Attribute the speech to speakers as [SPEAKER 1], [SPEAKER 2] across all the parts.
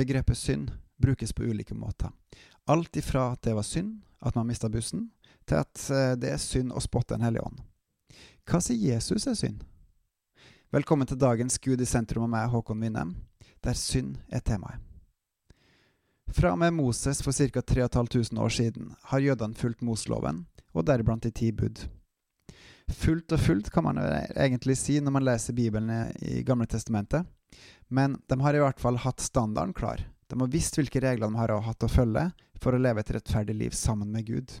[SPEAKER 1] Begrepet synd brukes på ulike måter. Alt ifra at det var synd at man mista bussen, til at eh, det er synd å spotte en hellig ånd. Hva sier Jesus er synd? Velkommen til dagens Gud i sentrum av meg, Håkon Winnem, der synd er temaet. Fra og med Moses for ca. 3500 år siden har jødene fulgt Mosloven, og deriblant de ti bud. Fullt og fullt kan man egentlig si når man leser Bibelen i Gamle testamentet, men de har i hvert fall hatt standarden klar. De har visst hvilke regler de har hatt å følge for å leve et rettferdig liv sammen med Gud.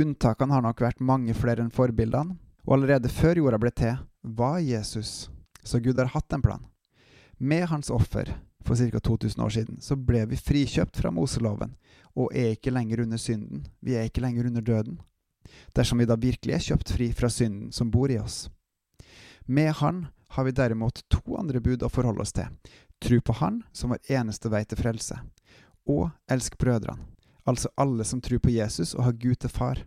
[SPEAKER 1] Unntakene har nok vært mange flere enn forbildene, og allerede før jorda ble til, var Jesus, så Gud har hatt en plan. Med hans offer for ca. 2000 år siden så ble vi frikjøpt fra Moseloven, og er ikke lenger under synden, vi er ikke lenger under døden. Dersom vi da virkelig er kjøpt fri fra synden som bor i oss. Med Han har vi derimot to andre bud å forholde oss til. Tro på Han som vår eneste vei til frelse, og elsk brødrene, altså alle som tror på Jesus og har Gud til far.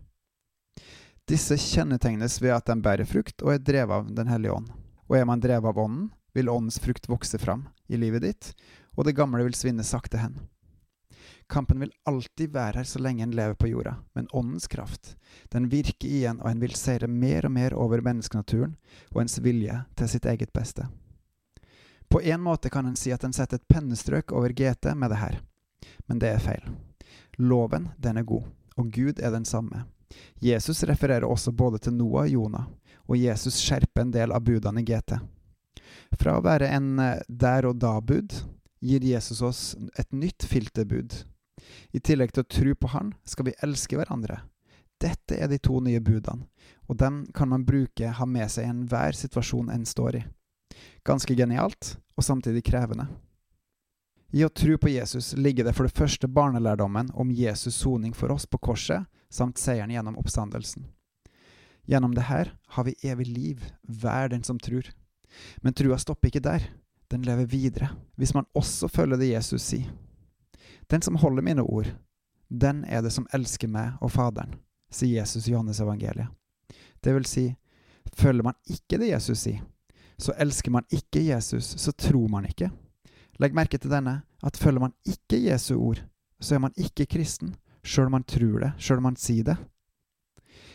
[SPEAKER 1] Disse kjennetegnes ved at de bærer frukt og er drevet av Den hellige ånd. Og er man drevet av Ånden, vil Åndens frukt vokse fram i livet ditt, og det gamle vil svinne sakte hen. Kampen vil alltid være her så lenge en lever på jorda, men åndens kraft, den virker igjen, og en vil seire mer og mer over menneskenaturen og ens vilje til sitt eget beste. På en måte kan en si at en setter et pennestrøk over GT med det her, men det er feil. Loven, den er god, og Gud er den samme. Jesus refererer også både til Noah og Jonah, og Jesus skjerper en del av budene i GT. Fra å være en eh, der og da-bud gir Jesus oss et nytt filterbud. I tillegg til å tro på Han skal vi elske hverandre. Dette er de to nye budene, og dem kan man bruke ha med seg i enhver situasjon en står i. Ganske genialt, og samtidig krevende. I å tro på Jesus ligger det for det første barnelærdommen om Jesus soning for oss på korset, samt seieren gjennom oppstandelsen. Gjennom det her har vi evig liv, hver den som tror. Men trua stopper ikke der, den lever videre, hvis man også følger det Jesus sier. Den som holder mine ord, den er det som elsker meg og Faderen, sier Jesus i Johannes evangeliet. Det vil si, følger man ikke det Jesus sier, så elsker man ikke Jesus, så tror man ikke. Legg merke til denne, at følger man ikke Jesu ord, så er man ikke kristen, sjøl om man tror det, sjøl om man sier det.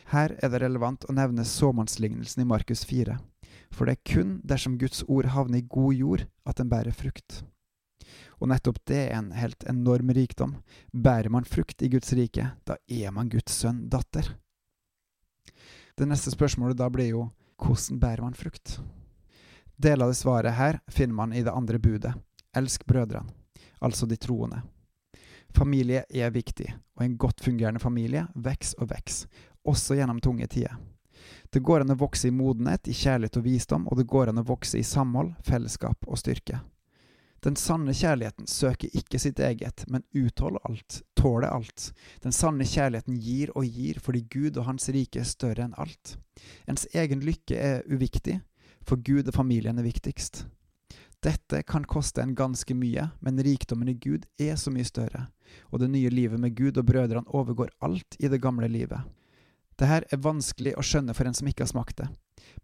[SPEAKER 1] Her er det relevant å nevne såmannslignelsen i Markus 4, for det er kun dersom Guds ord havner i god jord, at den bærer frukt. Og nettopp det er en helt enorm rikdom. Bærer man frukt i Guds rike, da er man Guds sønn, datter. Det neste spørsmålet da blir jo hvordan bærer man frukt? Deler av det svaret her finner man i det andre budet. Elsk brødrene, altså de troende. Familie er viktig, og en godt fungerende familie vokser og vokser, også gjennom tunge tider. Det går an å vokse i modenhet, i kjærlighet og visdom, og det går an å vokse i samhold, fellesskap og styrke. Den sanne kjærligheten søker ikke sitt eget, men utholder alt, tåler alt. Den sanne kjærligheten gir og gir fordi Gud og Hans rike er større enn alt. Ens egen lykke er uviktig, for Gud og familien er viktigst. Dette kan koste en ganske mye, men rikdommen i Gud er så mye større, og det nye livet med Gud og brødrene overgår alt i det gamle livet. Dette er vanskelig å skjønne for en som ikke har smakt det,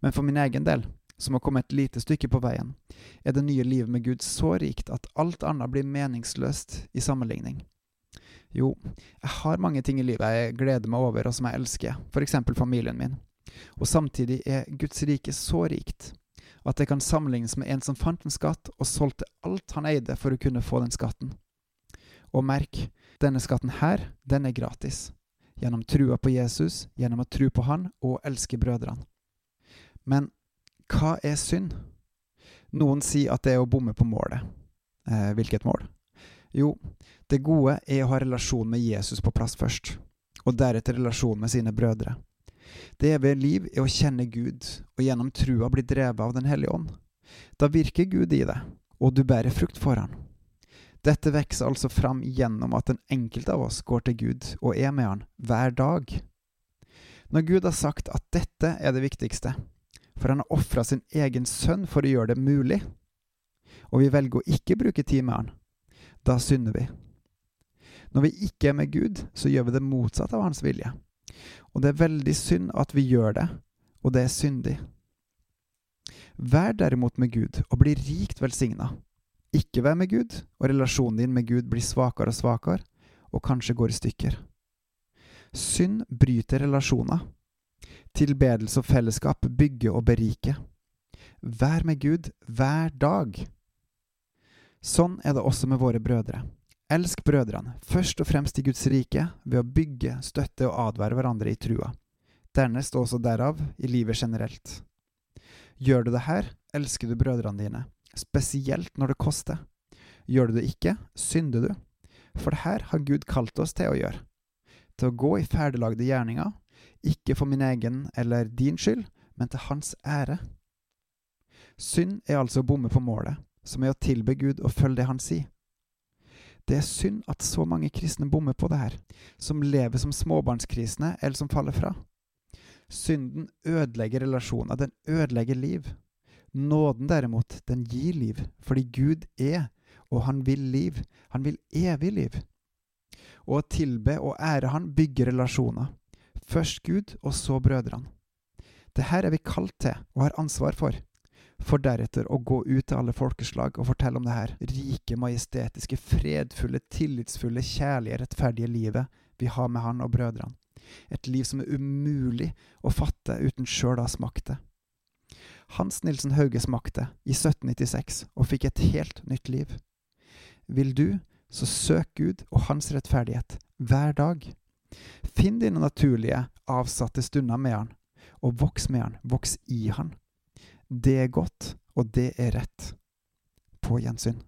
[SPEAKER 1] men for min egen del som har kommet et lite stykke på veien, er det nye livet med Gud så rikt at alt annet blir meningsløst i sammenligning. Jo, jeg har mange ting i livet jeg gleder meg over og som jeg elsker, eksempel familien min, og samtidig er Guds rike så rikt at det kan sammenlignes med en som fant en skatt og solgte alt han eide for å kunne få den skatten. Og merk, denne skatten her, den er gratis. Gjennom trua på Jesus, gjennom å tro på Han og elske brødrene. Men hva er synd? Noen sier at det er å bomme på målet. Eh, hvilket mål? Jo, det gode er å ha relasjon med Jesus på plass først, og deretter relasjon med sine brødre. Det evige liv er å kjenne Gud, og gjennom trua bli drevet av Den hellige ånd. Da virker Gud i deg, og du bærer frukt for Han. Dette vokser altså fram gjennom at den enkelte av oss går til Gud og er med Han hver dag. Når Gud har sagt at dette er det viktigste, for han har ofra sin egen sønn for å gjøre det mulig. Og vi velger å ikke bruke tid med han. Da synder vi. Når vi ikke er med Gud, så gjør vi det motsatte av hans vilje. Og det er veldig synd at vi gjør det, og det er syndig. Vær derimot med Gud og bli rikt velsigna. ikke vær med Gud, og relasjonen din med Gud blir svakere og svakere, og kanskje går i stykker. Synd bryter relasjoner. Tilbedelse og fellesskap bygge og berike. Vær med Gud hver dag. Sånn er det også med våre brødre. Elsk brødrene, først og fremst i Guds rike, ved å bygge, støtte og advare hverandre i trua. Dernest også derav i livet generelt. Gjør du det her, elsker du brødrene dine, spesielt når det koster. Gjør du det ikke, synder du. For det her har Gud kalt oss til å gjøre. Til å gå i ferdiglagde gjerninger, ikke for min egen eller din skyld, men til Hans ære. Synd er altså å bomme på målet, som er å tilbe Gud og følge det Han sier. Det er synd at så mange kristne bommer på det her, som lever som småbarnskristne eller som faller fra. Synden ødelegger relasjoner, den ødelegger liv. Nåden derimot, den gir liv, fordi Gud er, og han vil liv. Han vil evig liv. Og å tilbe og ære Han bygger relasjoner. Først Gud, og så brødrene. Det her er vi kalt til og har ansvar for for deretter å gå ut til alle folkeslag og fortelle om det her rike, majestetiske, fredfulle, tillitsfulle, kjærlige, rettferdige livet vi har med han og brødrene. Et liv som er umulig å fatte uten sjøl å ha smakt det. Hans Nilsen Hauge smakte i 1796 og fikk et helt nytt liv. Vil du, så søk Gud og Hans rettferdighet hver dag. Finn dine naturlige, avsatte stunder med Han, og voks med Han, voks i Han. Det er godt, og det er rett. På gjensyn.